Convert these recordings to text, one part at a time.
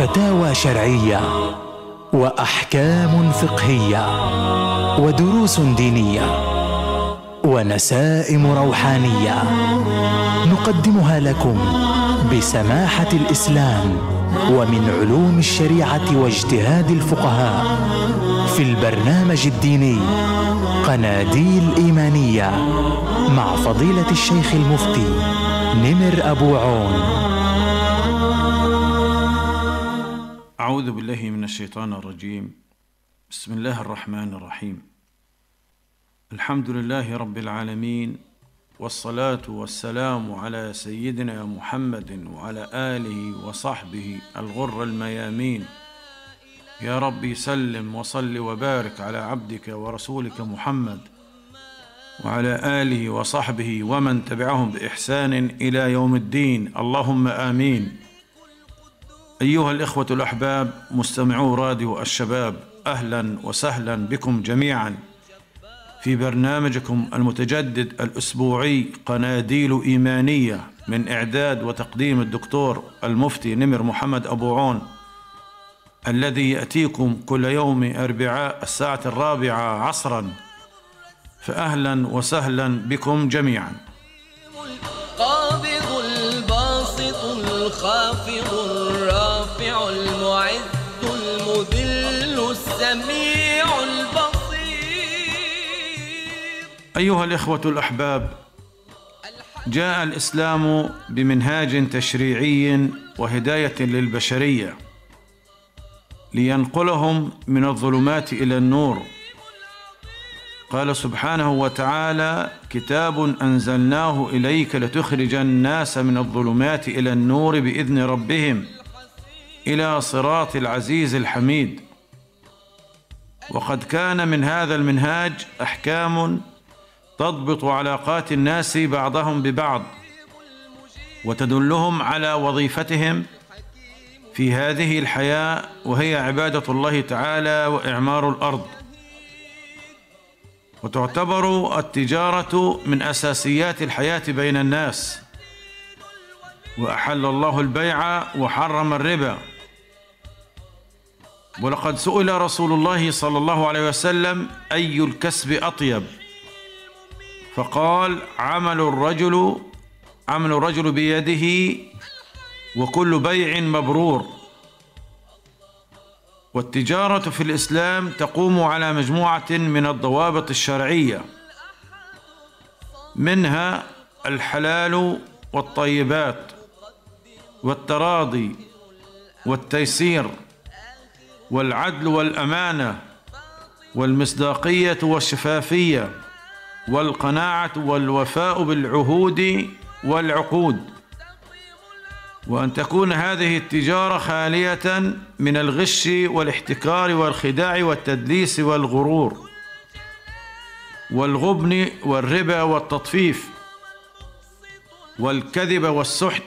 فتاوى شرعية وأحكام فقهية ودروس دينية ونسائم روحانية نقدمها لكم بسماحة الإسلام ومن علوم الشريعة واجتهاد الفقهاء في البرنامج الديني قناديل إيمانية مع فضيلة الشيخ المفتي نمر أبو عون. أعوذ بالله من الشيطان الرجيم. بسم الله الرحمن الرحيم. الحمد لله رب العالمين والصلاة والسلام على سيدنا محمد وعلى آله وصحبه الغر الميامين. يا ربي سلم وصل وبارك على عبدك ورسولك محمد وعلى آله وصحبه ومن تبعهم بإحسان إلى يوم الدين. اللهم آمين. أيها الإخوة الأحباب مستمعو راديو الشباب أهلا وسهلا بكم جميعا. في برنامجكم المتجدد الأسبوعي قناديل إيمانية من إعداد وتقديم الدكتور المفتي نمر محمد أبو عون الذي يأتيكم كل يوم أربعاء الساعة الرابعة عصرا. فأهلا وسهلا بكم جميعا. البصير أيها الإخوة الأحباب جاء الإسلام بمنهاج تشريعي وهداية للبشرية لينقلهم من الظلمات إلى النور. قال سبحانه وتعالى كتاب أنزلناه إليك لتخرج الناس من الظلمات إلى النور بإذن ربهم إلى صراط العزيز الحميد. وقد كان من هذا المنهاج أحكام تضبط علاقات الناس بعضهم ببعض وتدلهم على وظيفتهم في هذه الحياة وهي عبادة الله تعالى وإعمار الأرض. وتعتبر التجارة من أساسيات الحياة بين الناس. وأحل الله البيع وحرم الربا. ولقد سئل رسول الله صلى الله عليه وسلم أي الكسب أطيب؟ فقال عمل الرجل عمل الرجل بيده وكل بيع مبرور. والتجارة في الإسلام تقوم على مجموعة من الضوابط الشرعية. منها الحلال والطيبات والتراضي والتيسير والعدل والأمانة والمصداقية والشفافية. والقناعة والوفاء بالعهود والعقود. وأن تكون هذه التجارة خالية من الغش والاحتكار والخداع والتدليس والغرور والغبن والربا والتطفيف والكذب والسحت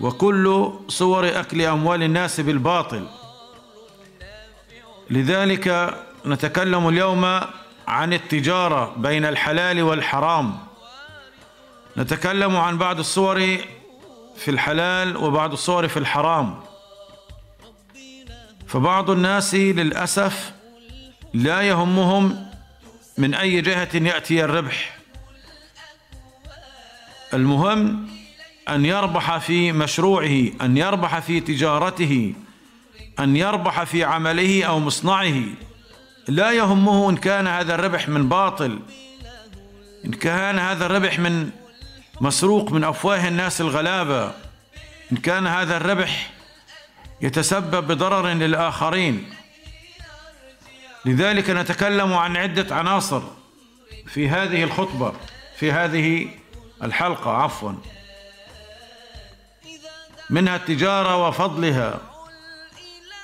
وكل صور أكل أموال الناس بالباطل. لذلك نتكلم اليوم عن التجارة بين الحلال والحرام. نتكلم عن بعض الصور في الحلال وبعض الصور في الحرام. فبعض الناس للأسف لا يهمهم من أي جهة يأتي الربح. المهم أن يربح في مشروعه أن يربح في تجارته أن يربح في عمله أو مصنعه. لا يهمه إن كان هذا الربح من باطل إن كان هذا الربح من مسروق من أفواه الناس الغلابة إن كان هذا الربح يتسبب بضرر للآخرين. لذلك نتكلم عن عدة عناصر في هذه الخطبة في هذه الحلقة عفوا. منها التجارة وفضلها.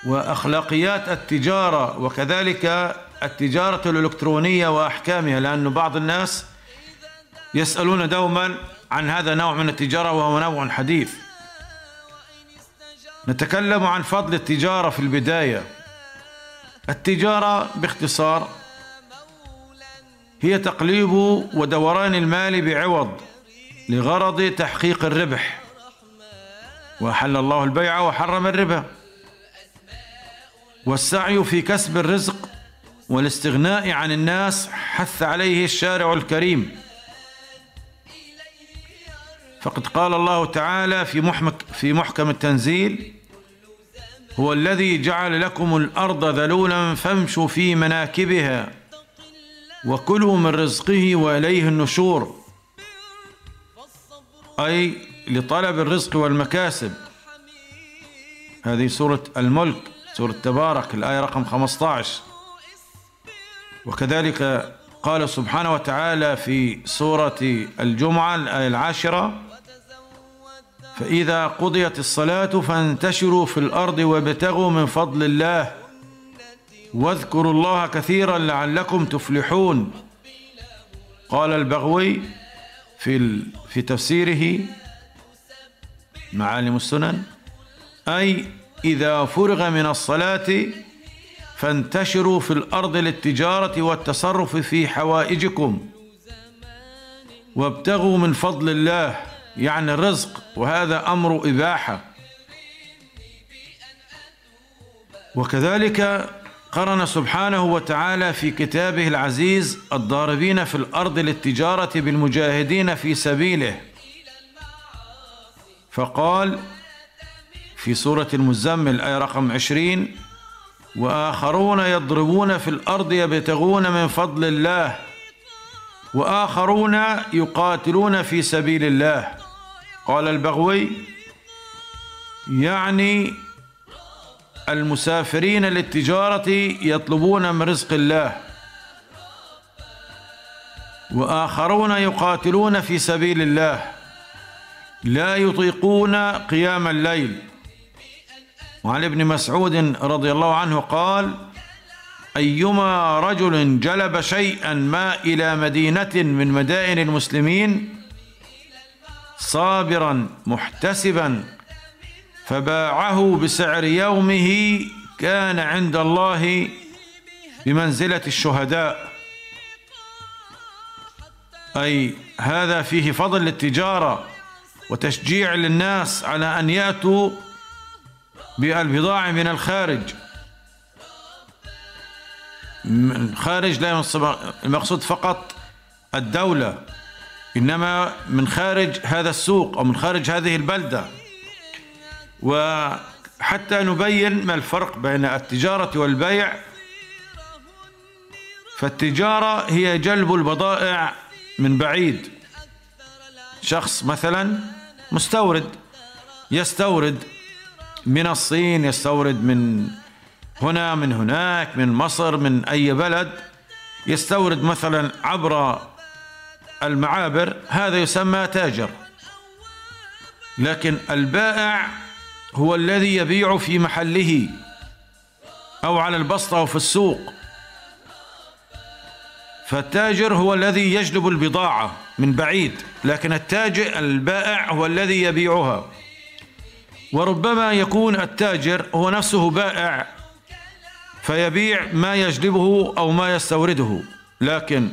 وأخلاقيات التجارة وكذلك التجارة الإلكترونية وأحكامها لأن بعض الناس يسألون دوما عن هذا نوع من التجارة وهو نوع حديث. نتكلم عن فضل التجارة في البداية. التجارة باختصار هي تقليب ودوران المال بعوض لغرض تحقيق الربح. وأحل الله البيع وحرم الربا. والسعي في كسب الرزق والاستغناء عن الناس حث عليه الشارع الكريم. فقد قال الله تعالى في محمك في محكم التنزيل هو الذي جعل لكم الأرض ذلولا فامشوا في مناكبها وكلوا من رزقه وإليه النشور أي لطلب الرزق والمكاسب. هذه سورة الملك. سورة تبارك الآية رقم 15 وكذلك قال سبحانه وتعالى في سورة الجمعة الآية العاشرة فإذا قضيت الصلاة فانتشروا في الأرض وابتغوا من فضل الله واذكروا الله كثيرا لعلكم تفلحون. قال البغوي في في تفسيره معالم السنن أي إذا فرغ من الصلاة فانتشروا في الأرض للتجارة والتصرف في حوائجكم. وابتغوا من فضل الله يعني الرزق وهذا أمر إباحة. وكذلك قرن سبحانه وتعالى في كتابه العزيز الضاربين في الأرض للتجارة بالمجاهدين في سبيله. فقال في سورة المزمل آية رقم عشرين. وآخرون يضربون في الأرض يبتغون من فضل الله. وآخرون يقاتلون في سبيل الله. قال البغوي يعني المسافرين للتجارة يطلبون من رزق الله. وآخرون يقاتلون في سبيل الله. لا يطيقون قيام الليل. وعن ابن مسعود رضي الله عنه قال أيما رجل جلب شيئا ما إلى مدينة من مدائن المسلمين صابرا محتسبا فباعه بسعر يومه كان عند الله بمنزلة الشهداء. أي هذا فيه فضل للتجارة وتشجيع للناس على أن يأتوا بالبضاعه من الخارج. من خارج لا المقصود فقط الدولة إنما من خارج هذا السوق أو من خارج هذه البلدة. وحتى نبين ما الفرق بين التجارة والبيع. فالتجارة هي جلب البضائع من بعيد. شخص مثلا مستورد يستورد من الصين يستورد من هنا من هناك من مصر من أي بلد يستورد مثلا عبر المعابر هذا يسمى تاجر. لكن البائع هو الذي يبيع في محله أو على البسطة أو في السوق. فالتاجر هو الذي يجلب البضاعة من بعيد لكن التاجر البائع هو الذي يبيعها. وربما يكون التاجر هو نفسه بائع فيبيع ما يجلبه أو ما يستورده. لكن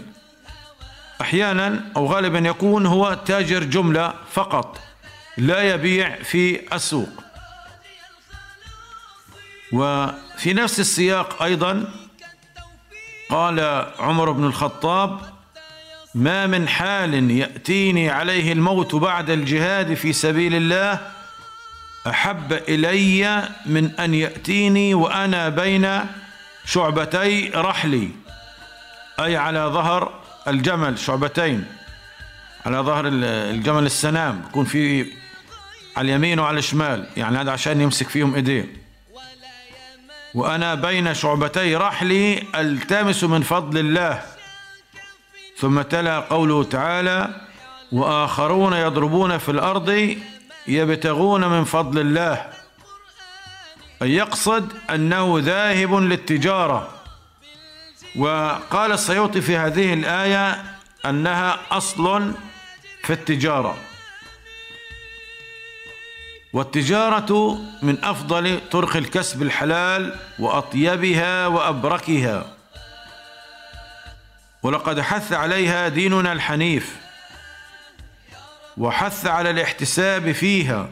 أحيانا أو غالبا يكون هو تاجر جملة فقط لا يبيع في السوق. وفي نفس السياق أيضا قال عمر بن الخطاب ما من حال يأتيني عليه الموت بعد الجهاد في سبيل الله أحب إلي من أن يأتيني وأنا بين شعبتي رحلي. أي على ظهر الجمل شعبتين. على ظهر الجمل السنام يكون في على اليمين وعلى الشمال. يعني هذا عشان يمسك فيهم إيديه. وأنا بين شعبتي رحلي ألتمس من فضل الله. ثم تلا قوله تعالى وآخرون يضربون في الأرض يبتغون من فضل الله. أي يقصد أنه ذاهب للتجارة. وقال السيوطي في هذه الآية أنها أصل في التجارة. والتجارة من أفضل طرق الكسب الحلال وأطيبها وأبركها. ولقد حث عليها ديننا الحنيف. وحث على الاحتساب فيها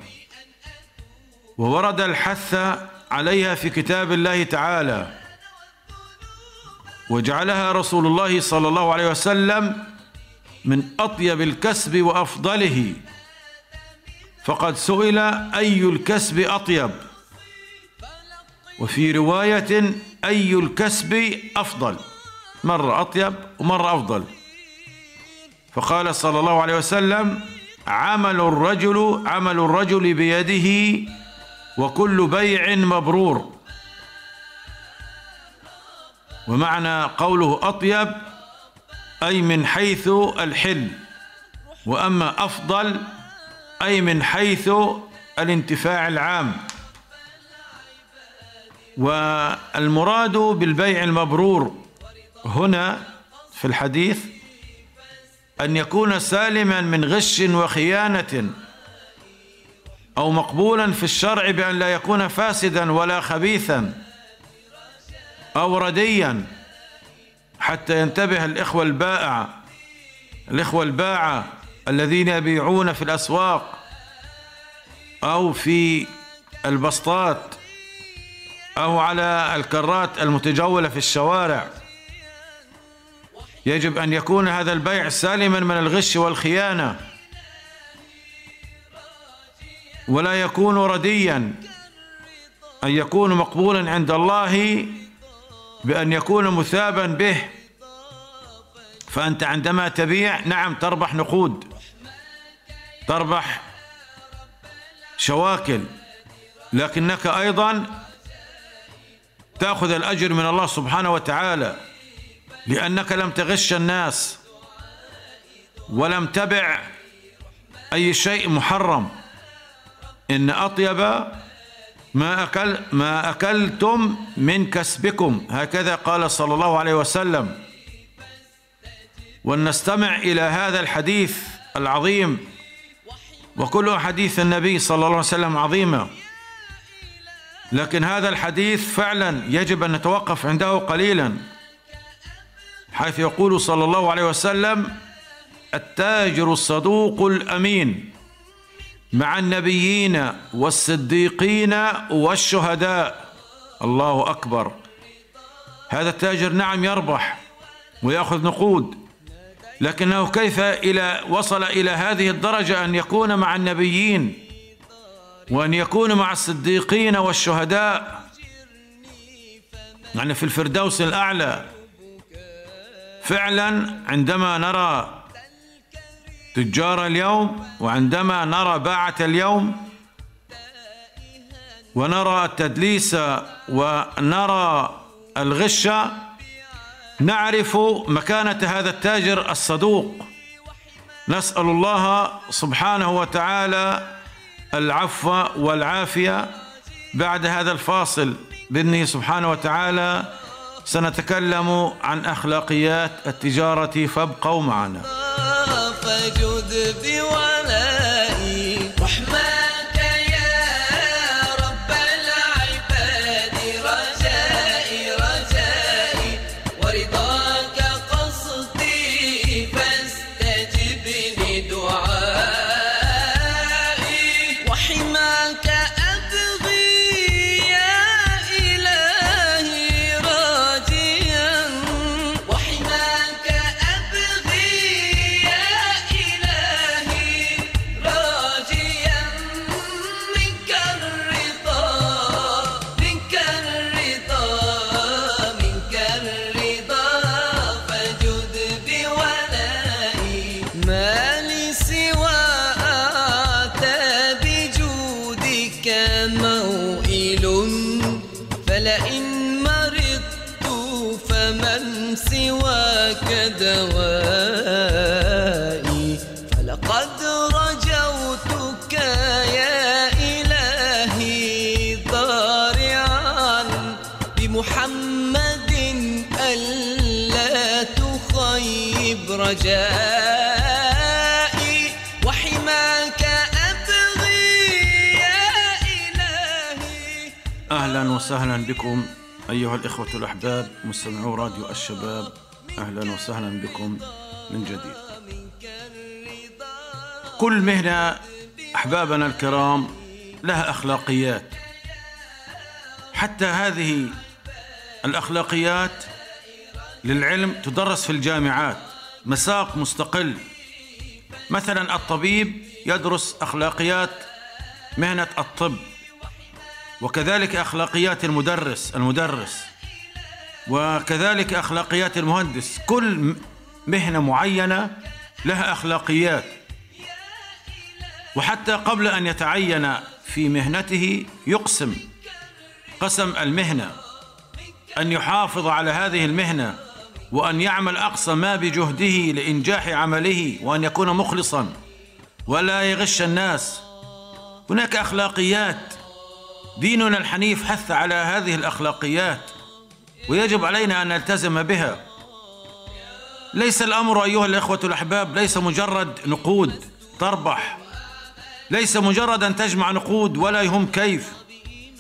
وورد الحث عليها في كتاب الله تعالى وجعلها رسول الله صلى الله عليه وسلم من أطيب الكسب وأفضله. فقد سئل أي الكسب أطيب؟ وفي رواية أي الكسب أفضل؟ مرة أطيب ومرة أفضل. فقال صلى الله عليه وسلم عمل الرجل عمل الرجل بيده وكل بيع مبرور. ومعنى قوله أطيب أي من حيث الحل وأما أفضل أي من حيث الانتفاع العام. والمراد بالبيع المبرور هنا في الحديث أن يكون سالما من غش وخيانة أو مقبولا في الشرع بأن لا يكون فاسدا ولا خبيثا أو رديا حتى ينتبه الإخوة البائع الإخوة الباعه الذين يبيعون في الأسواق أو في البسطات أو على الكرات المتجولة في الشوارع. يجب أن يكون هذا البيع سالما من الغش والخيانة. ولا يكون رديا. أن يكون مقبولا عند الله بأن يكون مثابا به. فأنت عندما تبيع نعم تربح نقود. تربح شواكل. لكنك أيضا تأخذ الأجر من الله سبحانه وتعالى. لأنك لم تغش الناس ولم تبع أي شيء محرم. إن أطيب ما اكل ما أكلتم من كسبكم. هكذا قال صلى الله عليه وسلم. ولنستمع إلى هذا الحديث العظيم. وكل حديث النبي صلى الله عليه وسلم عظيمة. لكن هذا الحديث فعلا يجب أن نتوقف عنده قليلا. حيث يقول صلى الله عليه وسلم التاجر الصدوق الأمين مع النبيين والصديقين والشهداء. الله أكبر. هذا التاجر نعم يربح ويأخذ نقود لكنه كيف إلى وصل إلى هذه الدرجة أن يكون مع النبيين وأن يكون مع الصديقين والشهداء؟ يعني في الفردوس الأعلى. فعلا عندما نرى تجار اليوم وعندما نرى باعة اليوم ونرى التدليس ونرى الغش نعرف مكانة هذا التاجر الصدوق. نسأل الله سبحانه وتعالى العفو والعافية بعد هذا الفاصل. بإذنه سبحانه وتعالى سنتكلم عن أخلاقيات التجارة فابقوا معنا. فجد بولائي أهلا وسهلا بكم أيها الإخوة الأحباب مستمعو راديو الشباب أهلا وسهلا بكم من جديد. كل مهنة أحبابنا الكرام لها أخلاقيات. حتى هذه الأخلاقيات للعلم تدرس في الجامعات. مساق مستقل. مثلا الطبيب يدرس أخلاقيات مهنة الطب. وكذلك أخلاقيات المدرس المدرس. وكذلك أخلاقيات المهندس. كل مهنة معينة لها أخلاقيات. وحتى قبل أن يتعين في مهنته يقسم قسم المهنة. أن يحافظ على هذه المهنة وأن يعمل أقصى ما بجهده لإنجاح عمله وأن يكون مخلصا. ولا يغش الناس. هناك أخلاقيات ديننا الحنيف حث على هذه الأخلاقيات ويجب علينا أن نلتزم بها. ليس الأمر أيها الإخوة الأحباب ليس مجرد نقود تربح. ليس مجرد أن تجمع نقود ولا يهم كيف.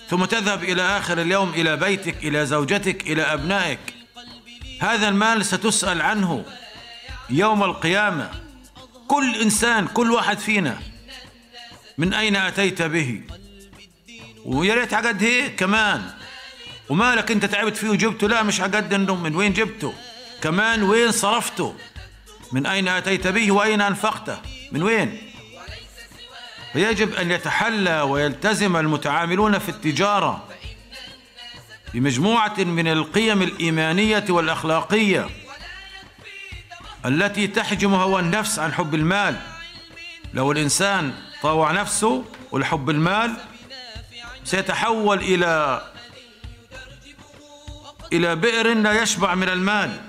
ثم تذهب إلى آخر اليوم إلى بيتك إلى زوجتك إلى أبنائك. هذا المال ستسأل عنه يوم القيامة. كل إنسان كل واحد فينا من أين أتيت به؟ ويا ريت عقد هيك كمان. ومالك انت تعبت فيه وجبته؟ لا مش عقد انه من وين جبته؟ كمان وين صرفته؟ من أين آتيت به وأين أنفقته؟ من وين؟ فيجب أن يتحلى ويلتزم المتعاملون في التجارة بمجموعة من القيم الإيمانية والأخلاقية التي تحجم هوى النفس عن حب المال. لو الإنسان طاوع نفسه ولحب المال سيتحول إلى إلى بئر لا يشبع من المال.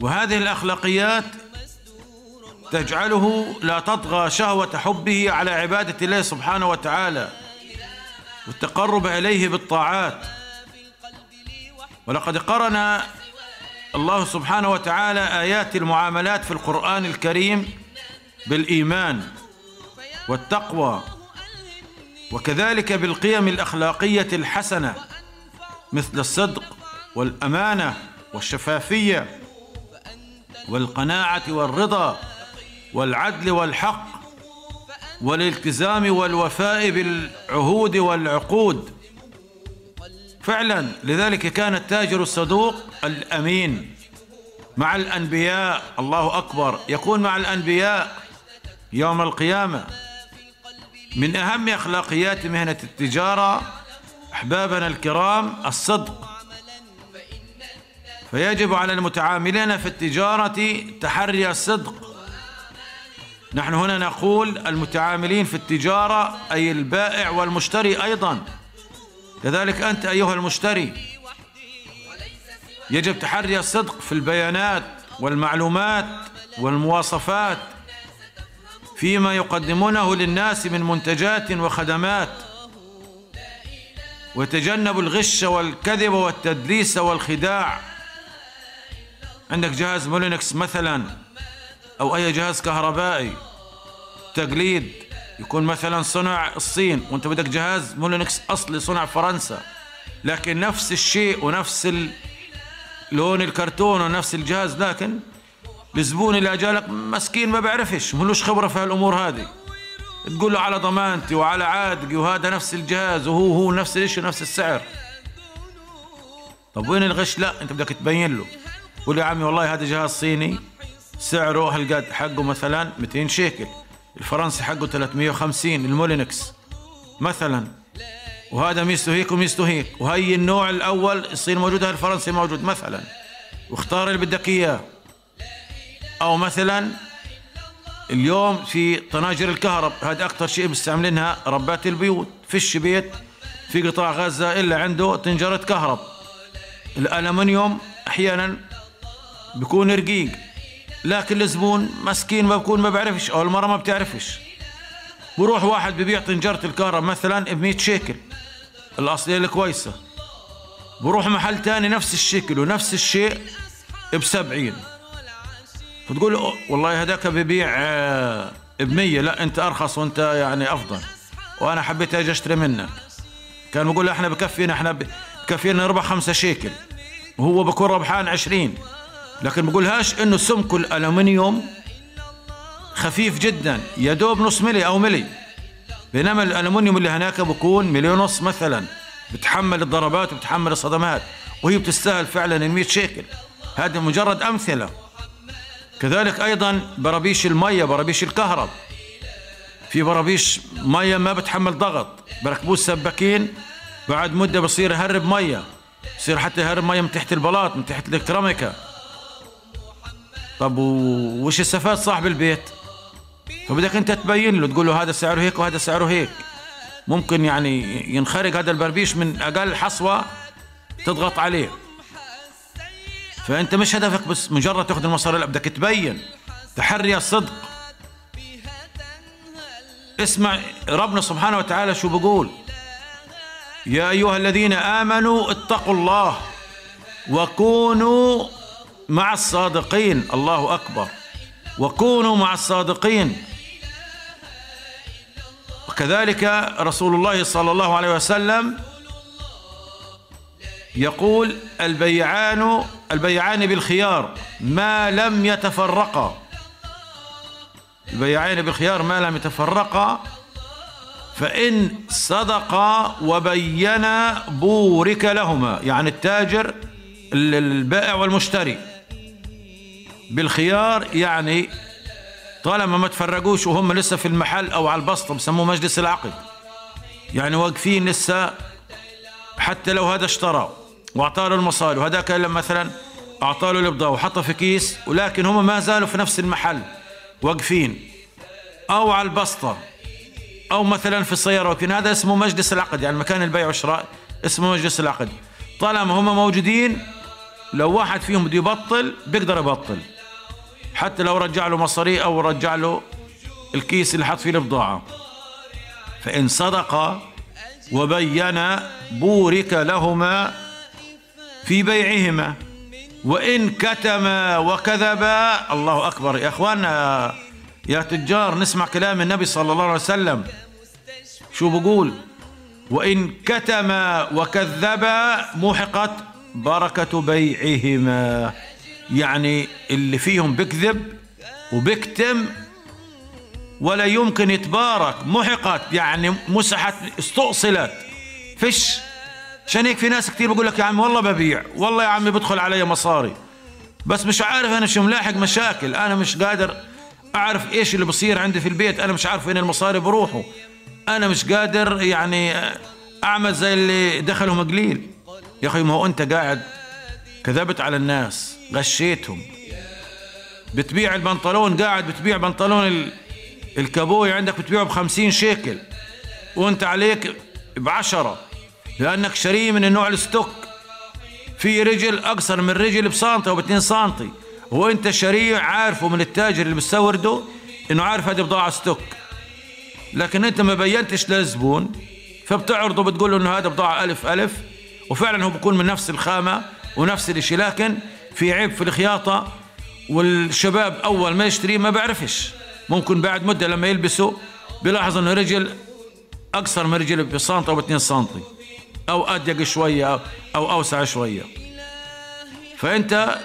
وهذه الأخلاقيات تجعله لا تطغى شهوة حبه على عبادة الله سبحانه وتعالى والتقرب إليه بالطاعات. ولقد قرن الله سبحانه وتعالى آيات المعاملات في القرآن الكريم بالإيمان والتقوى. وكذلك بالقيم الأخلاقية الحسنة مثل الصدق والأمانة والشفافية والقناعة والرضا والعدل والحق والالتزام والوفاء بالعهود والعقود. فعلا لذلك كان التاجر الصدوق الأمين مع الأنبياء. الله أكبر. يكون مع الأنبياء يوم القيامة. من أهم أخلاقيات مهنة التجارة أحبابنا الكرام الصدق. فيجب على المتعاملين في التجارة تحري الصدق. نحن هنا نقول المتعاملين في التجارة أي البائع والمشتري أيضا. كذلك أنت أيها المشتري. يجب تحري الصدق في البيانات والمعلومات والمواصفات. فيما يقدمونه للناس من منتجات وخدمات. ويتجنب الغش والكذب والتدليس والخداع. عندك جهاز مولينكس مثلا أو أي جهاز كهربائي. تقليد يكون مثلا صنع الصين وأنت بدك جهاز مولينكس أصلي صنع فرنسا. لكن نفس الشيء ونفس لون الكرتون ونفس الجهاز لكن الزبون اللي أجالك مسكين ما بيعرفش ملوش خبرة في هالأمور هذه. تقول له على ضمانتي وعلى عادقي وهذا نفس الجهاز وهو هو نفس الشيء ونفس السعر. طب وين الغش؟ لا أنت بدك تبين له. قول يا عمي والله هذا جهاز صيني سعره هالقد حقه مثلا 200 شيكل الفرنسي حقه 350 المولينكس مثلا. وهذا ميزته هيك وميزته هيك وهي النوع الأول الصين موجوده الفرنسي موجود مثلا. واختار اللي بدك إياه. أو مثلا اليوم في طناجر الكهرب هذا أكثر شيء مستعملينها ربات البيوت فيش بيت في قطاع غزة إلا عنده طنجرة كهرب. الألمنيوم أحيانا بيكون رقيق لكن الزبون مسكين ما بكون ما بعرفش أو المرة ما بتعرفش. بروح واحد ببيع طنجرة الكهرب مثلا ب 100 شيكل الأصلية الكويسة. بروح محل تاني نفس الشكل ونفس الشيء ب 70 فتقول والله هذاك ببيع ب 100 لا أنت أرخص وأنت يعني أفضل. وأنا حبيت أجي أشتري منك. كان بقول إحنا بكفينا إحنا بكفينا نربح خمسة شيكل. وهو بكون ربحان 20 لكن بقولهاش إنه سمك الالومنيوم خفيف جدا. يا دوب نص ملي أو ملي. بينما الالومنيوم اللي هناك بكون مليون ونص مثلا. بتحمل الضربات وبتحمل الصدمات. وهي بتستاهل فعلا ال 100 شيكل. هذه مجرد أمثلة. كذلك أيضا برابيش المية برابيش الكهرب. في برابيش مية ما بتحمل ضغط بركبوه السباكين بعد مدة بصير يهرب مية بصير حتى يهرب مية من تحت البلاط من تحت الكراميكا طب وش استفاد صاحب البيت؟ فبدك أنت تبين له تقول له هذا سعره هيك وهذا سعره هيك. ممكن يعني ينخرج هذا البربيش من أقل حصوة تضغط عليه. فأنت مش هدفك بس مجرد تأخذ المصاري لا بدك تبين تحري الصدق. اسمع ربنا سبحانه وتعالى شو بقول يا أيها الذين آمنوا اتقوا الله وكونوا مع الصادقين. الله أكبر. وكونوا مع الصادقين. وكذلك رسول الله صلى الله عليه وسلم يقول البيعان البيعان بالخيار ما لم يتفرقا. البيعان بالخيار ما لم يتفرقا فإن صدقا وبينا بورك لهما. يعني التاجر ال- البائع والمشتري. بالخيار يعني طالما ما تفرقوش وهم لسه في المحل أو على البسطه بسموه مجلس العقد. يعني واقفين لسه حتى لو هذا اشترى واعطى له المصاري وهذاك لما مثلا اعطى له البضاعه وحطها في كيس ولكن هم ما زالوا في نفس المحل واقفين. أو على البسطة أو مثلا في السيارة واقفين هذا اسمه مجلس العقد يعني مكان البيع والشراء اسمه مجلس العقد. طالما هم موجودين لو واحد فيهم بده يبطل بيقدر يبطل. حتى لو رجع له مصاري أو رجع له الكيس اللي حط فيه البضاعه فإن صدق وبين بورك لهما في بيعهما. وإن كتما وكذبا. الله أكبر. يا اخوانا يا تجار نسمع كلام النبي صلى الله عليه وسلم. شو بقول؟ وإن كتما وكذبا محقت بركة بيعهما. يعني اللي فيهم بكذب وبكتم ولا يمكن يتبارك محقت يعني مسحت استؤصلت. فش. عشان هيك في ناس كتير بقول لك يا عم والله ببيع والله يا عمي بدخل علي مصاري. بس مش عارف أنا شو ملاحق مشاكل أنا مش قادر أعرف إيش اللي بصير عندي في البيت أنا مش عارف وين المصاري بروحوا أنا مش قادر يعني أعمل زي اللي دخلهم قليل. يا أخي ما هو أنت قاعد كذبت على الناس غشيتهم. بتبيع البنطلون قاعد بتبيع بنطلون ال- الكابوي عندك بتبيعه بخمسين شيكل. وأنت عليك بعشرة. لأنك شاريه من النوع ال stock. في رجل أقصر من رجل بسنتي أو باتنين سنتي. وانت شاريه عارفه من التاجر اللي بيستورده إنه عارف هذه بضاعة stock. لكن أنت ما بينتش للزبون فبتعرضه بتقول له إنه هذا بضاعة ألف ألف. وفعلا هو بيكون من نفس الخامة ونفس الشيء لكن في عيب في الخياطة والشباب أول ما يشتريه ما بيعرفش ممكن بعد مدة لما يلبسه بيلاحظ إنه رجل أقصر من رجل بسنتي أو باتنين سنتي. أو اضيق شوية أو أوسع شوية. فأنت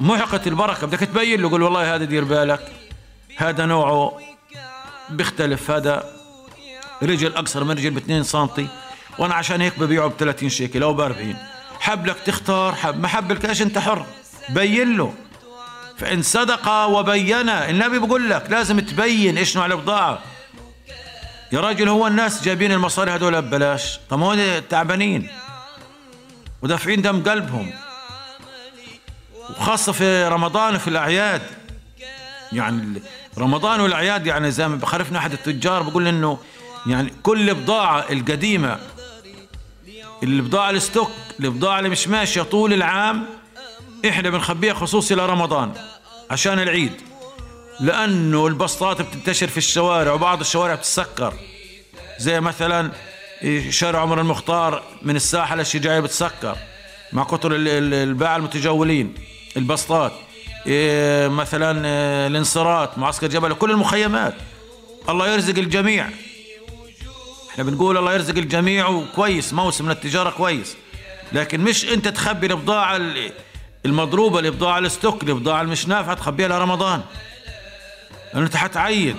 محقة البركة. بدك تبين له قول والله هذا دير بالك. هذا نوعه بيختلف. هذا رجل أقصر من رجل ب 2 سم وأنا عشان هيك ببيعه ب 30 شيكل أو ب 40 حب لك تختار حب. ما حب لكش أنت حر؟ بين له. فإن صدق وبين النبي بيقول لك لازم تبين إيش نوع البضاعة. يا راجل هو الناس جايبين المصاري هذول؟ ببلاش طب ما هو تعبانين ودافعين دم قلبهم. وخاصة في رمضان وفي الأعياد. يعني رمضان والأعياد يعني زي ما بخرفنا أحد التجار بقول إنه يعني كل بضاعة القديمة البضاعة الستوك البضاعة اللي مش ماشية طول العام إحنا بنخبيها خصوصي لرمضان عشان العيد. لأنه البسطات بتنتشر في الشوارع وبعض الشوارع بتسكر زي مثلا شارع عمر المختار من الساحة للشجاعية بتسكر مع ال- الباعة المتجولين البسطات. إيه مثلا آه، الانصارات معسكر جبل كل المخيمات. الله يرزق الجميع. إحنا بنقول الله يرزق الجميع وكويس موسم من التجارة كويس. لكن مش أنت تخبي البضاعة ال- المضروبة البضاعة الستوك البضاعة المش نافعة تخبيها لرمضان. لأنه أنت حتعيد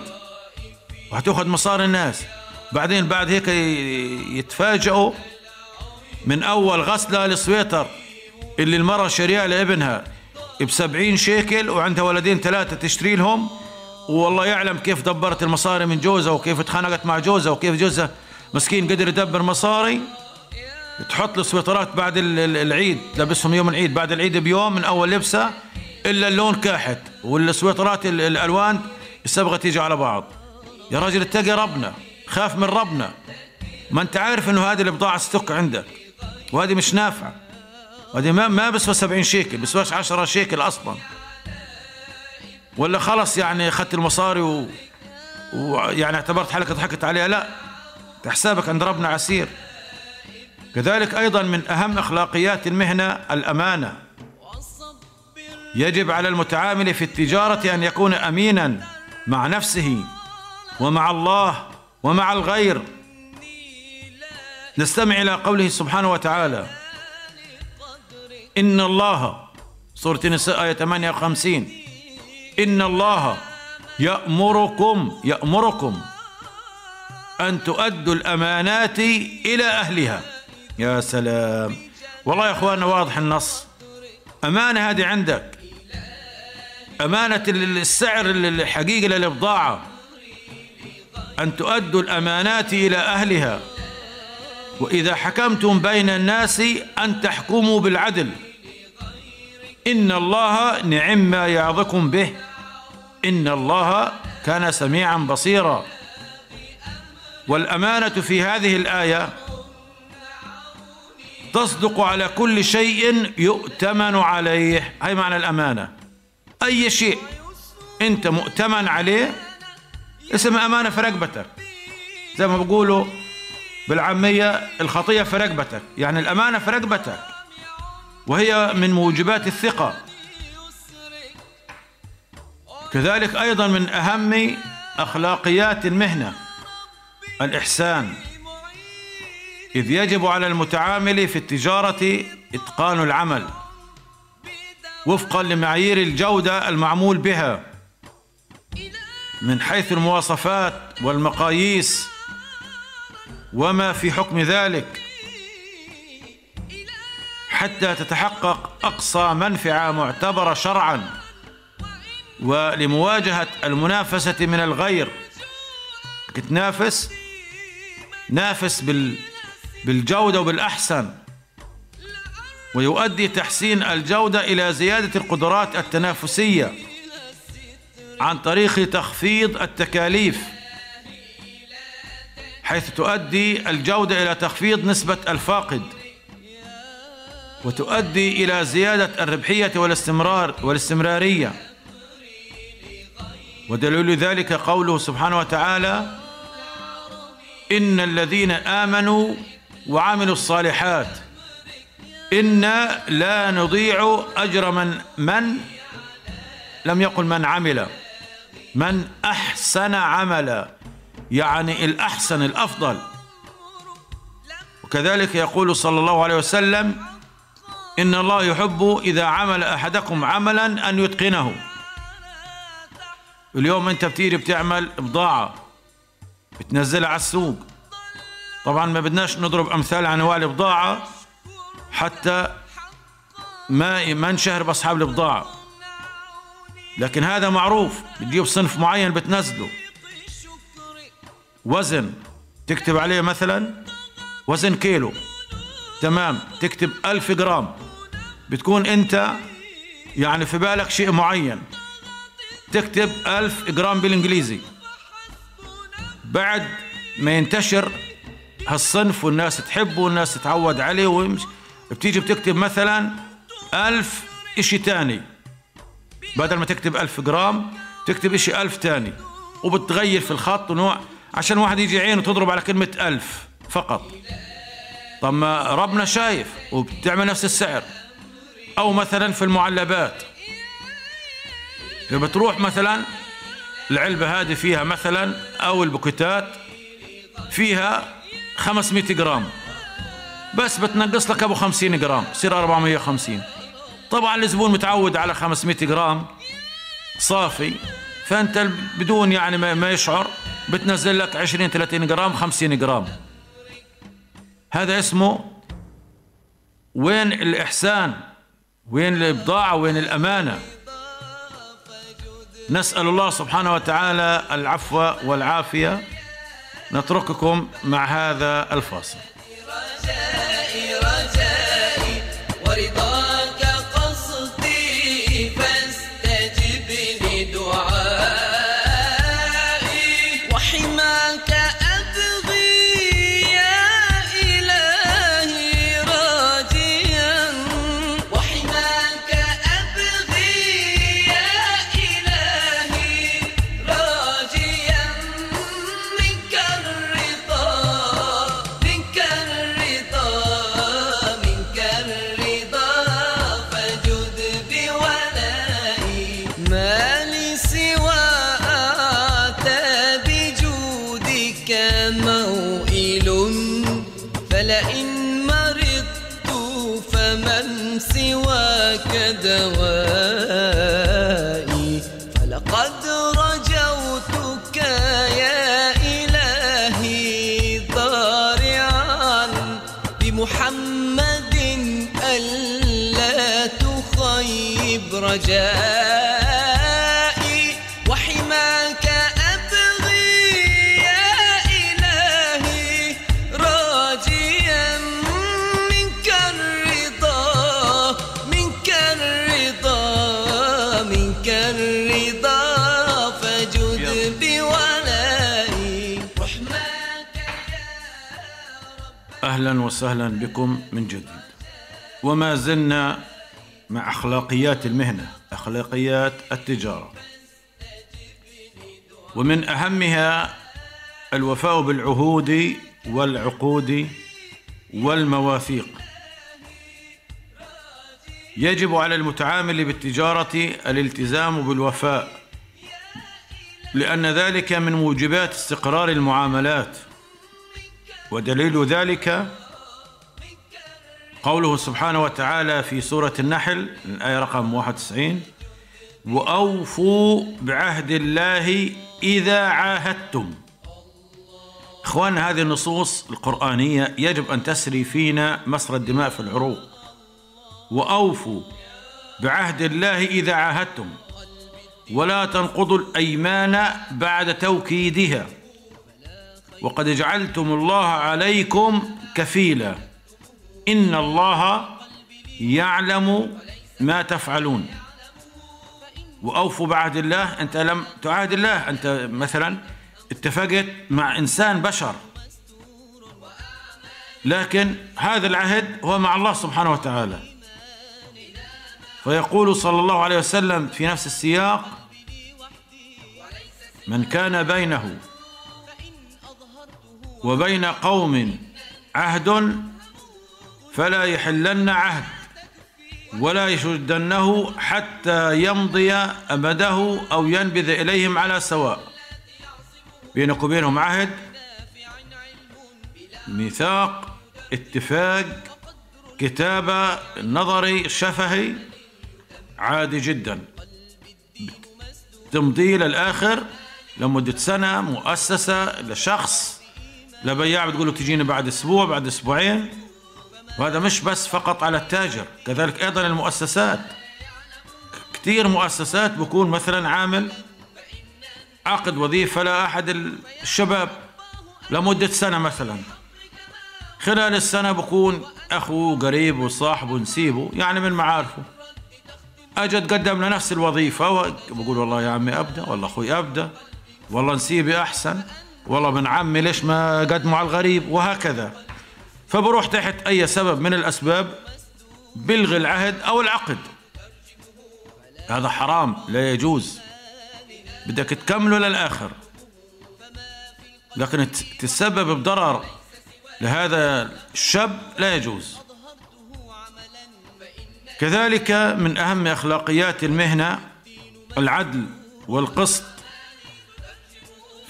وهتاخذ مصاري الناس. بعدين بعد هيك يتفاجئوا من أول غسلة للسويتر اللي المرة شاريها لابنها بسبعين شيكل وعندها ولدين ثلاثة تشتري لهم. والله يعلم كيف دبرت المصاري من جوزها وكيف اتخانقت مع جوزها وكيف جوزها مسكين قدر يدبر مصاري. تحط له سويترات بعد ال- ال- العيد لبسهم يوم العيد بعد العيد بيوم من أول لبسة إلا اللون كاحت. والسويترات ال- الألوان الصبغه تيجي على بعض. يا راجل اتقي ربنا خاف من ربنا. ما انت عارف انه هذه البضاعه ستوك عندك. وهذه مش نافعة. وهذه ما ما بسوى 70 شيكل بسواش 10 شيكل أصلا. ولا خلص يعني أخذت المصاري و... ويعني اعتبرت حالك ضحكت عليها. لا حسابك عند ربنا عسير. كذلك أيضا من أهم أخلاقيات المهنة الأمانة. يجب على المتعامل في التجارة أن يكون امينا. مع نفسه ومع الله ومع الغير. نستمع إلى قوله سبحانه وتعالى إن الله سورة النساء آية 58 إن الله يأمركم يأمركم أن تؤدوا الأمانات إلى أهلها. يا سلام. والله يا إخواننا واضح النص. أمانة هذه عندك. أمانة السعر الحقيقي للبضاعه أن تؤدوا الأمانات إلى أهلها. وإذا حكمتم بين الناس أن تحكموا بالعدل. إن الله نعم ما يعظكم به. إن الله كان سميعا بصيرا. والأمانة في هذه الآية تصدق على كل شيء يؤتمن عليه. هاي معنى الأمانة. أي شيء أنت مؤتمن عليه اسمها أمانة في رقبتك. زي ما بيقولوا بالعامية الخطية في رقبتك. يعني الأمانة في رقبتك. وهي من موجبات الثقة. كذلك أيضا من أهم أخلاقيات المهنة الإحسان. إذ يجب على المتعامل في التجارة إتقان العمل. وفقا لمعايير الجودة المعمول بها. من حيث المواصفات والمقاييس وما في حكم ذلك. حتى تتحقق أقصى منفعة معتبرة شرعا ولمواجهة المنافسة من الغير. تنافس نافس بال بالجودة وبالأحسن. ويؤدي تحسين الجودة إلى زيادة القدرات التنافسية عن طريق تخفيض التكاليف حيث تؤدي الجودة إلى تخفيض نسبة الفاقد وتؤدي إلى زيادة الربحية والاستمرار والاستمرارية. ودليل ذلك قوله سبحانه وتعالى إن الذين آمنوا وعملوا الصالحات أنا لا نضيع أجر من من لم يقل من عمل. من أحسن عملا. يعني الأحسن الأفضل. وكذلك يقول صلى الله عليه وسلم إن الله يحب إذا عمل أحدكم عملا أن يتقنه. اليوم انت بتيجي بتعمل بضاعة بتنزلها على السوق. طبعا ما بدناش نضرب أمثال عن انواع البضاعه حتى ما ما نشهر بأصحاب البضاعه لكن هذا معروف بتجيب صنف معين بتنزله. وزن تكتب عليه مثلا وزن كيلو. تمام تكتب ألف جرام. بتكون أنت يعني في بالك شيء معين. تكتب ألف جرام بالإنجليزي. بعد ما ينتشر هالصنف والناس تحبه والناس تتعود عليه ويمشي. بتيجي بتكتب مثلا ألف إشي تاني. بدل ما تكتب ألف جرام تكتب إشي ألف تاني. وبتغير في الخط ونوع عشان واحد يجي عينه تضرب على كلمة ألف فقط. طب ما ربنا شايف وبتعمل نفس السعر. أو مثلا في المعلبات. بتروح مثلا العلبة هذه فيها مثلا أو البوكيتات فيها 500 جرام. بس بتنقص لك أبو 50 جرام يصير 450 طبعا الزبون متعود على 500 جرام صافي فأنت بدون يعني ما يشعر بتنزل لك 20 30 جرام 50 جرام. هذا اسمه وين الإحسان؟ وين البضاعة وين الأمانة؟ نسأل الله سبحانه وتعالى العفو والعافية. نترككم مع هذا الفاصل. ورضاك سواك دوائي وسهلا بكم من جديد. وما زلنا مع أخلاقيات المهنة أخلاقيات التجارة. ومن أهمها الوفاء بالعهود والعقود والمواثيق. يجب على المتعامل بالتجارة الالتزام بالوفاء لأن ذلك من موجبات استقرار المعاملات ودليل ذلك قوله سبحانه وتعالى في سورة النحل الآية رقم 91 وأوفوا بعهد الله إذا عاهدتم. إخوان هذه النصوص القرآنية يجب أن تسري فينا مسرى الدماء في العروق. وأوفوا بعهد الله إذا عاهدتم. ولا تنقضوا الأيمان بعد توكيدها. وقد جعلتم الله عليكم كفيلا. إن الله يعلم ما تفعلون. وأوفوا بعهد الله. أنت لم تعاهد الله. أنت مثلا اتفقت مع إنسان بشر. لكن هذا العهد هو مع الله سبحانه وتعالى. فيقول صلى الله عليه وسلم في نفس السياق من كان بينه وبين قوم عهد فلا يحلن عهد ولا يشدنه حتى يمضي أمده أو ينبذ إليهم على سواء. بينك وبينهم عهد ميثاق اتفاق كتابة نظري شفهي عادي جدا. تمضي للآخر لمدة سنة مؤسسة لشخص لبياع بتقول له تجيني بعد أسبوع بعد أسبوعين. وهذا مش بس فقط على التاجر كذلك أيضا المؤسسات كثير مؤسسات بكون مثلا عامل عقد وظيفة لأحد الشباب لمدة سنة مثلا. خلال السنة بكون أخوه قريب وصاحبه نسيبه يعني من معارفه. أجى تقدم لنفس الوظيفة بقول والله يا عمي أبدأ والله أخوي أبدأ والله نسيبي أحسن والله من عمي ليش ما قدموا على الغريب وهكذا. فبروح تحت أي سبب من الأسباب بلغي العهد أو العقد. هذا حرام لا يجوز. بدك تكمله للآخر. لكن تسبب بضرر لهذا الشاب لا يجوز. كذلك من أهم أخلاقيات المهنة العدل والقسط.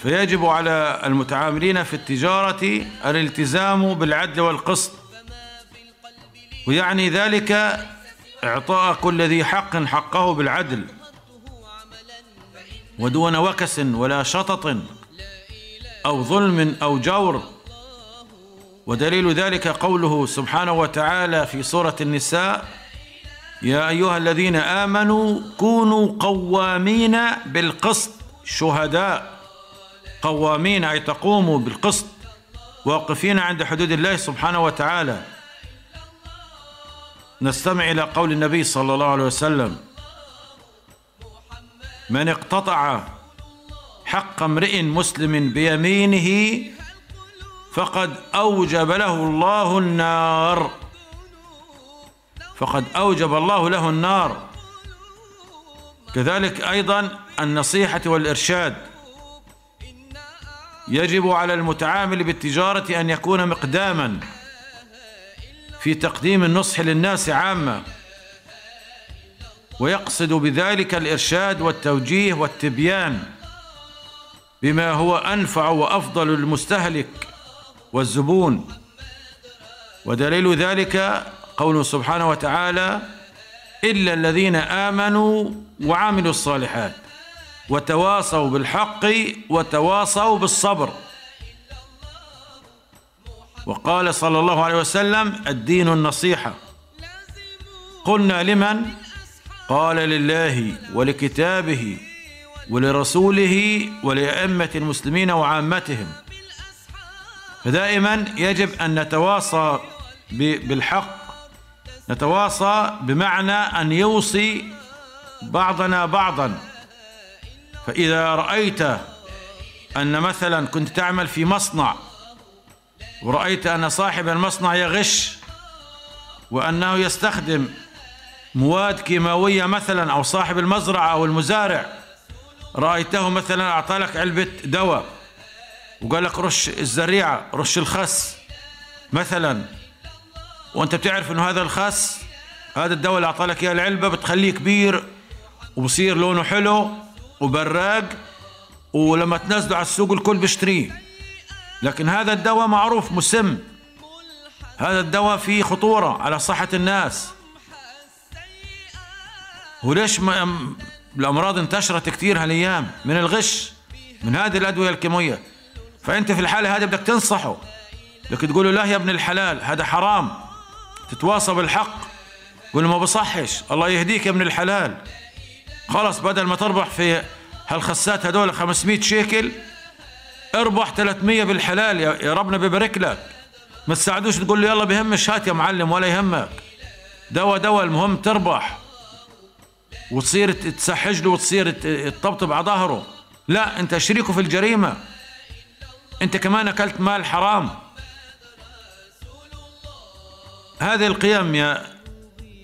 فيجب على المتعاملين في التجارة الالتزام بالعدل والقسط ويعني ذلك إعطاء كل ذي حق حقه بالعدل ودون وكس ولا شطط أو ظلم أو جور ودليل ذلك قوله سبحانه وتعالى في سورة النساء يا أيها الذين آمنوا كونوا قوامين بالقسط شهداء قوامين أي تقوموا بالقسط واقفين عند حدود الله سبحانه وتعالى. نستمع إلى قول النبي صلى الله عليه وسلم من اقتطع حق امرئ مسلم بيمينه فقد أوجب له الله النار. فقد أوجب الله له النار. كذلك أيضا النصيحة والإرشاد. يجب على المتعامل بالتجارة أن يكون مقداما في تقديم النصح للناس عامة. ويقصد بذلك الإرشاد والتوجيه والتبيان بما هو أنفع وأفضل للمستهلك والزبون. ودليل ذلك قوله سبحانه وتعالى إلا الذين آمنوا وعملوا الصالحات وتواصوا بالحق وتواصوا بالصبر. وقال صلى الله عليه وسلم الدين النصيحة. قلنا لمن؟ قال لله ولكتابه ولرسوله ولأئمة المسلمين وعامتهم. فدائما يجب أن نتواصى بالحق نتواصى بمعنى أن يوصي بعضنا بعضا. فإذا رأيت أن مثلا كنت تعمل في مصنع ورأيت أن صاحب المصنع يغش وأنه يستخدم مواد كيماوية مثلا أو صاحب المزرعة أو المزارع رأيته مثلا أعطى لك علبة دواء وقال لك رش الزريعة رش الخس مثلا. وأنت بتعرف أنه هذا الخس هذا الدواء اللي أعطى لك إياه العلبة بتخليه كبير وبصير لونه حلو وبراق ولما تنزله على السوق الكل بيشتريه. لكن هذا الدواء معروف مسم. هذا الدواء فيه خطورة على صحة الناس. وليش ما الأمراض انتشرت كثير هالأيام؟ من الغش من هذه الأدوية الكيماوية فأنت في الحالة هذه بدك تنصحه. بدك تقول له لا يا ابن الحلال هذا حرام. تتواصى بالحق قول له ما بصحش. الله يهديك يا ابن الحلال. خلاص بدل ما تربح في هالخسات هدول 500 شيكل اربح 300 بالحلال يا ربنا بيبارك لك. ما تساعدوش تقول له يلا بهمش هات يا معلم ولا يهمك. دواء دواء المهم تربح. وتصير تسحج له وتصير تطبطب على ظهره. لا انت شريكه في الجريمة. انت كمان اكلت مال حرام. هذه القيم يا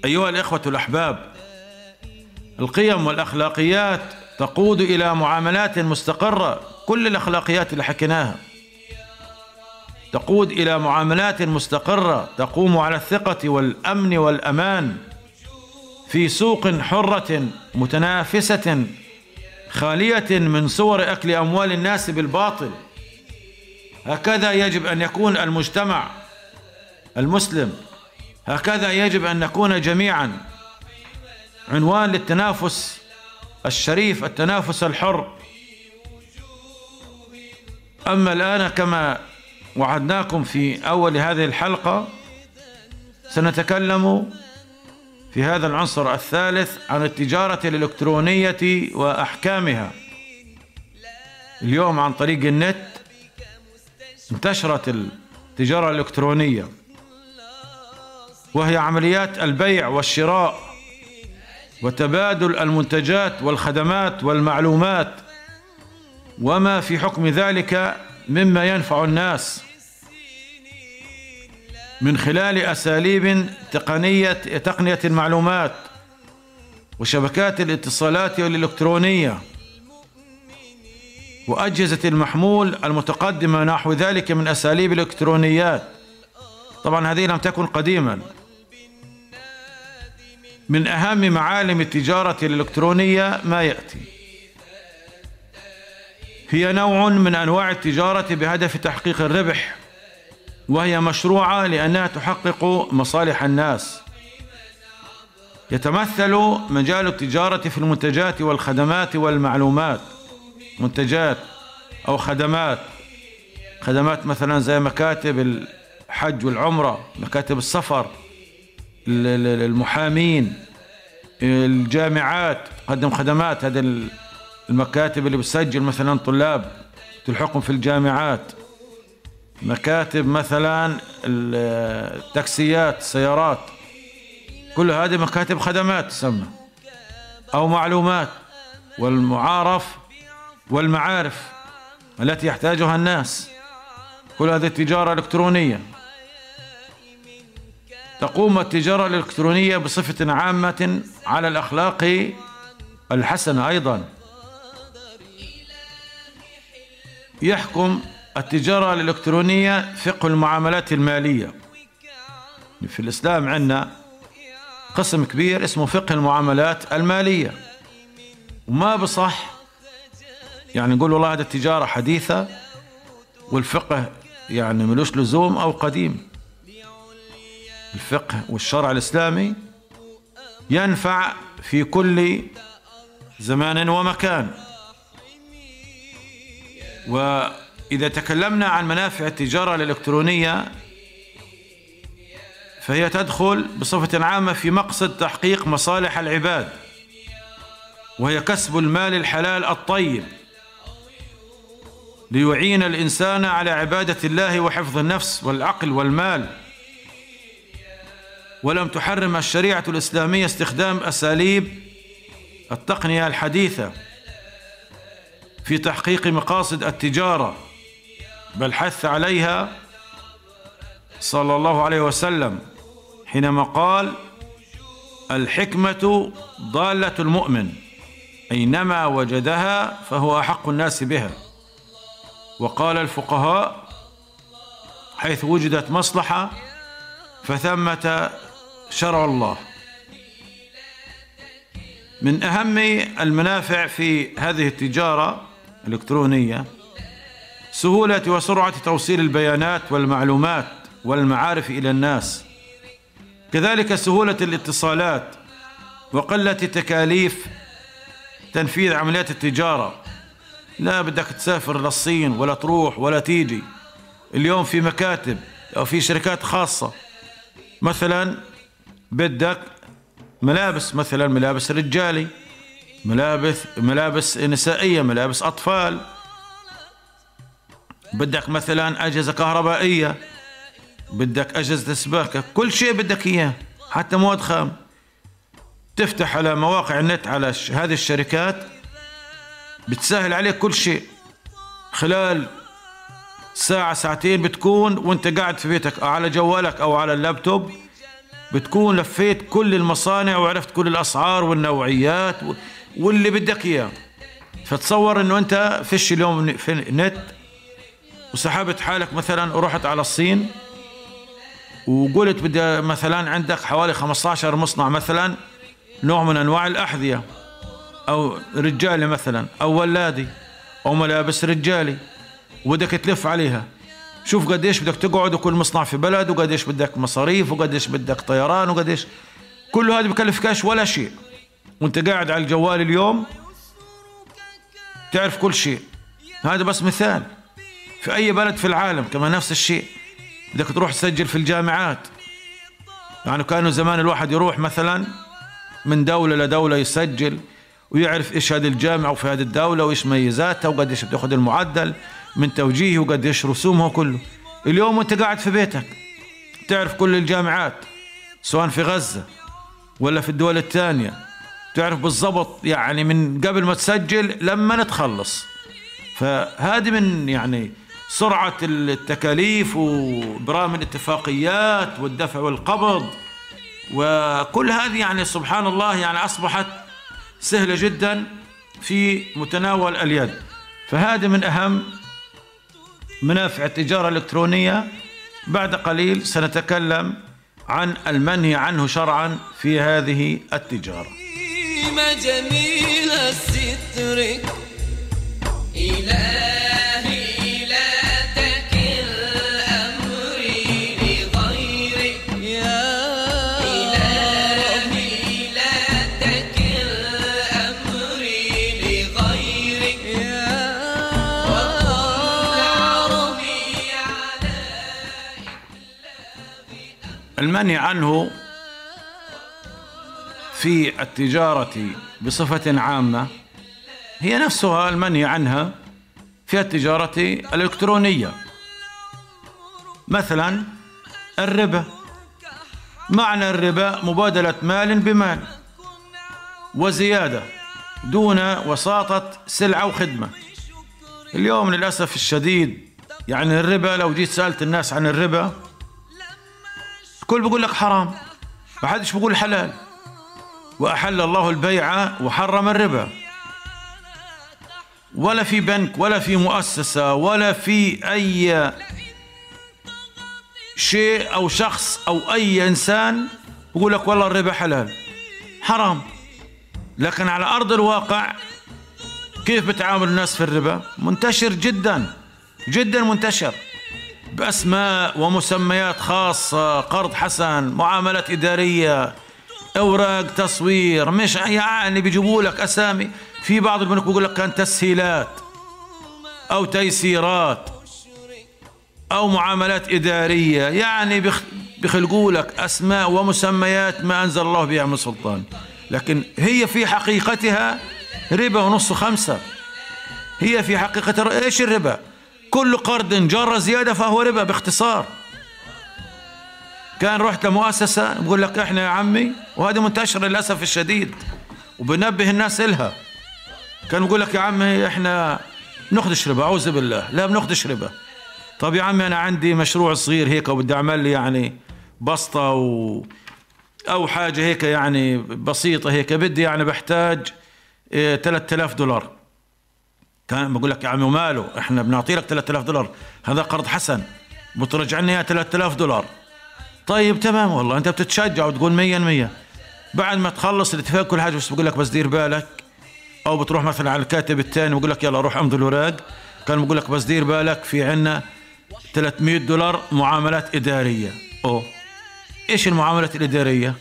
أيها الإخوة الأحباب. القيم والأخلاقيات تقود إلى معاملات مستقرة. كل الأخلاقيات اللي حكيناها تقود إلى معاملات مستقرة تقوم على الثقة والأمن والأمان في سوق حرة متنافسة خالية من صور أكل أموال الناس بالباطل. هكذا يجب أن يكون المجتمع المسلم. هكذا يجب أن نكون جميعا عنوان للتنافس الشريف التنافس الحر. أما الآن كما وعدناكم في أول هذه الحلقة سنتكلم في هذا العنصر الثالث عن التجارة الإلكترونية وأحكامها. اليوم عن طريق النت انتشرت التجارة الإلكترونية وهي عمليات البيع والشراء. وتبادل المنتجات والخدمات والمعلومات وما في حكم ذلك مما ينفع الناس. من خلال أساليب تقنيه تقنية المعلومات وشبكات الاتصالات الإلكترونية وأجهزة المحمول المتقدمة نحو ذلك من أساليب الإلكترونيات. طبعا هذه لم تكن قديما. من أهم معالم التجارة الإلكترونية ما يأتي. هي نوع من أنواع التجارة بهدف تحقيق الربح وهي مشروعة لأنها تحقق مصالح الناس. يتمثل مجال التجارة في المنتجات والخدمات والمعلومات. منتجات أو خدمات خدمات مثلا زي مكاتب الحج والعمرة مكاتب السفر. ال- ال- المحامين الجامعات تقدم خدمات هذه ال- المكاتب اللي بتسجل مثلا طلاب تلحقهم في الجامعات. مكاتب مثلا ال- التاكسيات السيارات كل هذه مكاتب خدمات تسمى أو معلومات والمعارف والمعارف التي يحتاجها الناس. كل هذه التجارة الإلكترونية تقوم التجارة الإلكترونية بصفة عامة على الأخلاق الحسنة أيضا. يحكم التجارة الإلكترونية فقه المعاملات المالية. في الإسلام عندنا قسم كبير اسمه فقه المعاملات المالية. وما بصح يعني نقول والله هذه التجارة حديثة والفقه يعني ملوش لزوم أو قديم. الفقه والشرع الإسلامي ينفع في كل زمان ومكان. وإذا تكلمنا عن منافع التجارة الإلكترونية فهي تدخل بصفة عامة في مقصد تحقيق مصالح العباد وهي كسب المال الحلال الطيب ليعين الإنسان على عبادة الله وحفظ النفس والعقل والمال. ولم تحرم الشريعة الإسلامية استخدام أساليب التقنية الحديثة في تحقيق مقاصد التجارة بل حث عليها صلى الله عليه وسلم حينما قال الحكمة ضالة المؤمن أينما وجدها فهو أحق الناس بها وقال الفقهاء حيث وجدت مصلحة فثمة شرع الله. من أهم المنافع في هذه التجارة الإلكترونية سهولة وسرعة توصيل البيانات والمعلومات والمعارف إلى الناس. كذلك سهولة الاتصالات وقلة تكاليف تنفيذ عمليات التجارة. لا بدك تسافر للصين ولا تروح ولا تيجي. اليوم في مكاتب أو في شركات خاصة. مثلا بدك ملابس مثلا ملابس رجالي ملابس ملابس نسائية ملابس أطفال. بدك مثلا أجهزة كهربائية بدك أجهزة سباكة كل شيء بدك إياه حتى مواد خام. تفتح على مواقع النت على هذه الشركات بتسهل عليك كل شيء. خلال ساعة ساعتين بتكون وانت قاعد في بيتك أو على جوالك أو على اللابتوب. بتكون لفيت كل المصانع وعرفت كل الأسعار والنوعيات واللي بدك إياه. فتصور إنه أنت فيش اليوم في نت وسحبت حالك مثلا ورحت على الصين وقلت بدي مثلا عندك حوالي 15 مصنع مثلا نوع من أنواع الأحذية أو رجالي مثلا أو ولادي أو ملابس رجالي وبدك تلف عليها. شوف قديش بدك تقعد وكل مصنع في بلد وقديش بدك مصاريف وقديش بدك طيران وقديش. كل هذا بكلفكاش ولا شيء. وانت قاعد على الجوال اليوم تعرف كل شيء. هذا بس مثال. في أي بلد في العالم كمان نفس الشيء. بدك تروح تسجل في الجامعات. يعني كانوا زمان الواحد يروح مثلا من دولة لدولة يسجل ويعرف إيش هذه الجامعة وفي هذه الدولة وإيش ميزاتها وقديش بتأخذ المعدل. من توجيهي وقديش رسومها كله. اليوم وانت قاعد في بيتك تعرف كل الجامعات سواء في غزة ولا في الدول الثانية تعرف بالضبط يعني من قبل ما تسجل لما تخلص فهذه من يعني سرعة التكاليف وبرام الاتفاقيات والدفع والقبض. وكل هذه يعني سبحان الله يعني أصبحت سهلة جدا في متناول اليد. فهذه من أهم منافع التجارة الإلكترونية. بعد قليل سنتكلم عن المنهي عنه شرعا في هذه التجارة. المنهي عنه في التجارة بصفة عامة هي نفسها المنهي عنها في التجارة الإلكترونية. مثلا الربا. معنى الربا مبادلة مال بمال وزيادة دون وساطة سلعة وخدمة اليوم للأسف الشديد يعني الربا لو جيت سألت الناس عن الربا الكل بيقول لك حرام. ما حدش بيقول حلال. وأحل الله البيع وحرم الربا. ولا في بنك ولا في مؤسسة ولا في أي شيء أو شخص أو أي إنسان يقول لك والله الربا حلال. حرام. لكن على أرض الواقع كيف بتعامل الناس في الربا؟ منتشر جدا. جدا منتشر. بأسماء ومسميات خاصة قرض حسن معاملات إدارية أوراق تصوير مش يعني بيجيبوا لك أسامي. في بعض البنوك بيقول لك كان تسهيلات أو تيسيرات أو معاملات إدارية. يعني بيخلقوا لك أسماء ومسميات ما أنزل الله بها من سلطان. لكن هي في حقيقتها ربا ونص خمسة. هي في حقيقة إيش الربا؟ كل قرض جر زيادة فهو ربا باختصار. كان رحت لمؤسسة بقول لك إحنا يا عمي وهذه منتشرة للأسف الشديد وبنبه الناس إلها. كان يقول لك يا عمي إحنا بناخدش ربا أعوذ بالله لا بناخدش ربا. طب يا عمي أنا عندي مشروع صغير هيك وبدي أعمل لي يعني بسطة و أو حاجة هيك يعني بسيطة هيك بدي يعني بحتاج آه 3000 دولار. كان بقول لك يا عمي وماله إحنا بنعطي لك 3000 دولار. هذا قرض حسن. بترجع لنا إياه 3000 دولار. طيب تمام والله. أنت بتتشجع وتقول مية المية بعد ما تخلص الاتفاق كل حاجة بس بقول لك بس دير بالك. أو بتروح مثلا على الكاتب الثاني ويقول لك يلا روح أمضي الوراق. كان بقول لك بس دير بالك في عنا 300 دولار معاملات إدارية. أوه. إيش المعاملات الإدارية؟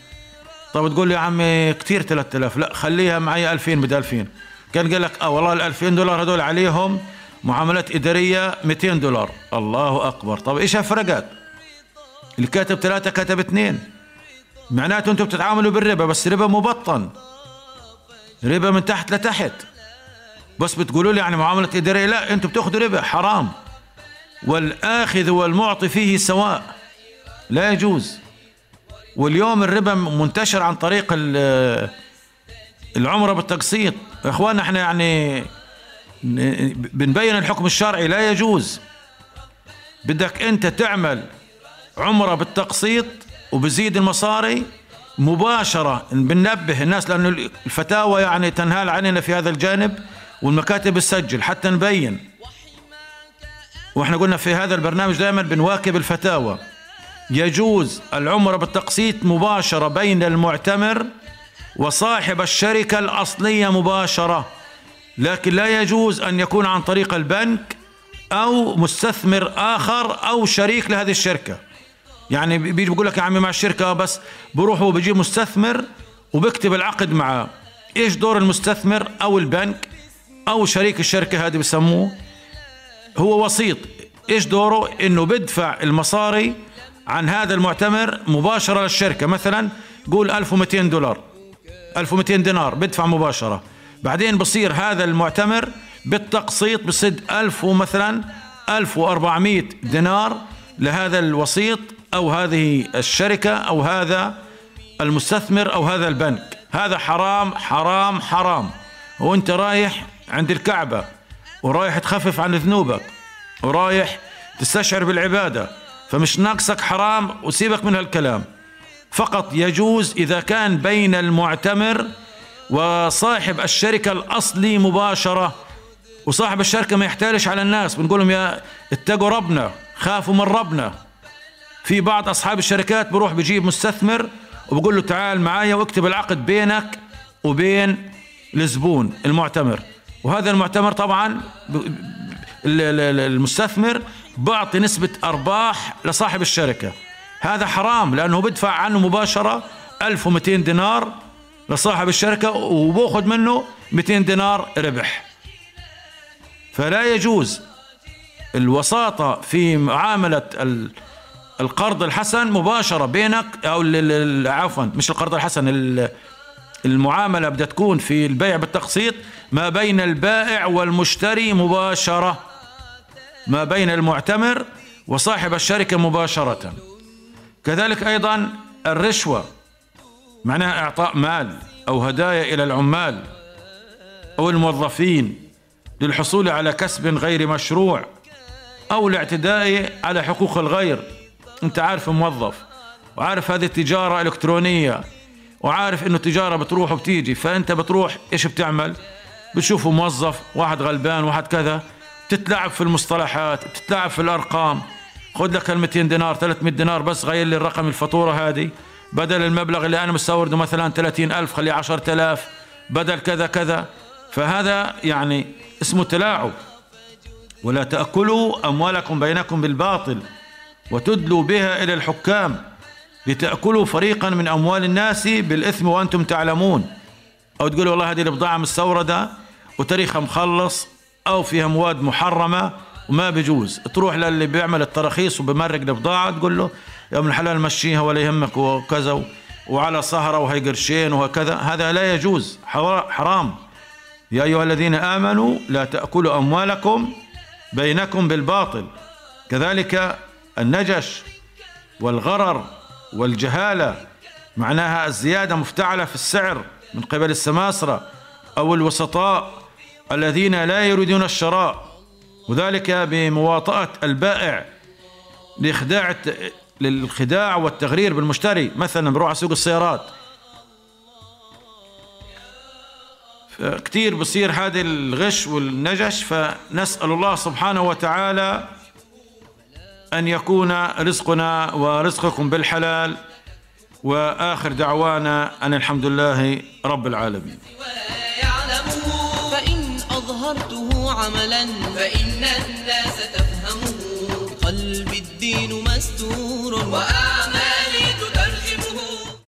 طب تقول لي يا عمي كثير 3000 لا خليها معي 2000 بدل 2000 كان قال لك آه والله ال 2000 دولار هذول عليهم معاملات إدارية 200 دولار. الله أكبر. طب إيش فرقت اللي كاتب ثلاثة كتب اثنين. معناته أنتم بتتعاملوا بالربا بس ربا مبطن. ربا من تحت لتحت. بس بتقولوا لي يعني معاملة إدارية؟ لا أنتم بتاخذوا ربا حرام. والآخذ والمعطي فيه سواء. لا يجوز. واليوم الربا منتشر عن طريق ال- العمرة بالتقسيط. اخوانا إحنا يعني بنبين الحكم الشرعي لا يجوز. بدك أنت تعمل عمرة بالتقسيط وبزيد المصاري مباشرة. بننبه الناس لأنه الفتاوى يعني تنهال عننا في هذا الجانب والمكاتب تسجل. حتى نبين. وإحنا قلنا في هذا البرنامج دائما بنواكب الفتاوى. يجوز العمرة بالتقسيط مباشرة بين المعتمر وصاحب الشركة الأصلية مباشرة لكن لا يجوز أن يكون عن طريق البنك أو مستثمر آخر أو شريك لهذه الشركة. يعني بيجي بيقول لك يا عمي مع الشركة بس بروح هو بيجيب مستثمر وبكتب العقد معاه إيش دور المستثمر أو البنك أو شريك الشركة هذه بسموه. هو وسيط. إيش دوره؟ إنه بدفع المصاري عن هذا المعتمر مباشرة للشركة. مثلا قول 1200 دولار. 1200 دينار بدفع مباشرة. بعدين بصير هذا المعتمر بالتقسيط بصد 1000 مثلا 1400 دينار لهذا الوسيط أو هذه الشركة أو هذا المستثمر أو هذا البنك. هذا حرام حرام حرام. وأنت رايح عند الكعبة ورايح تخفف عن ذنوبك ورايح تستشعر بالعبادة فمش ناقصك حرام وسيبك من هالكلام. فقط يجوز إذا كان بين المعتمر وصاحب الشركة الأصلي مباشرة. وصاحب الشركة ما يحتالش على الناس بنقول لهم يا اتقوا ربنا خافوا من ربنا. في بعض أصحاب الشركات بروح بجيب مستثمر وبقول له تعال معايا واكتب العقد بينك وبين الزبون المعتمر. وهذا المعتمر طبعا المستثمر بعطي نسبة أرباح لصاحب الشركة. هذا حرام لأنه بدفع عنه مباشرة 1200 دينار لصاحب الشركة وباخذ منه 200 دينار ربح. فلا يجوز الوساطة في معاملة ال- القرض الحسن مباشرة بينك أو عفوا مش القرض الحسن ال- المعاملة بدها تكون في البيع بالتقسيط ما بين البائع والمشتري مباشرة. ما بين المعتمر وصاحب الشركة مباشرة. كذلك أيضا الرشوة معناها إعطاء مال أو هدايا إلى العمال أو الموظفين للحصول على كسب غير مشروع أو الاعتداء على حقوق الغير. أنت عارف موظف وعارف هذه التجارة إلكترونية وعارف إنه تجارة بتروح وبتيجي فأنت بتروح إيش بتعمل؟ بتشوفه موظف واحد غلبان واحد كذا بتتلعب في المصطلحات بتتلعب في الأرقام. خذ لك ال 200 دينار 300 دينار بس غير لي الرقم الفاتورة هذه. بدل المبلغ اللي أنا مستورده مثلا 30 ألف خليه 10000 بدل كذا كذا. فهذا يعني اسمه تلاعب. ولا تأكلوا أموالكم بينكم بالباطل وتدلوا بها إلى الحكام. لتأكلوا فريقا من أموال الناس بالإثم وأنتم تعلمون. أو تقولوا والله هذه البضاعة مستوردة وتاريخها مخلص أو فيها مواد محرمة. وما بيجوز تروح للي بيعمل التراخيص وبمرق البضاعة تقول له يا ابن الحلال مشيها ولا يهمك وكذا وعلى سهرة وهي قرشين وهكذا. هذا لا يجوز. حرا- حرام. يا أيها الذين آمنوا لا تأكلوا أموالكم بينكم بالباطل. كذلك النجش والغرر والجهالة معناها الزيادة مفتعلة في السعر من قبل السماسرة أو الوسطاء الذين لا يريدون الشراء. وذلك بمواطأة البائع لإخداع الت- للخداع والتغرير بالمشتري مثلا بروح على سوق السيارات. كثير بصير هذا الغش والنجش فنسأل الله سبحانه وتعالى أن يكون رزقنا ورزقكم بالحلال. وآخر دعوانا أن الحمد لله رب العالمين. فإن أظهرته عملا فإن الناس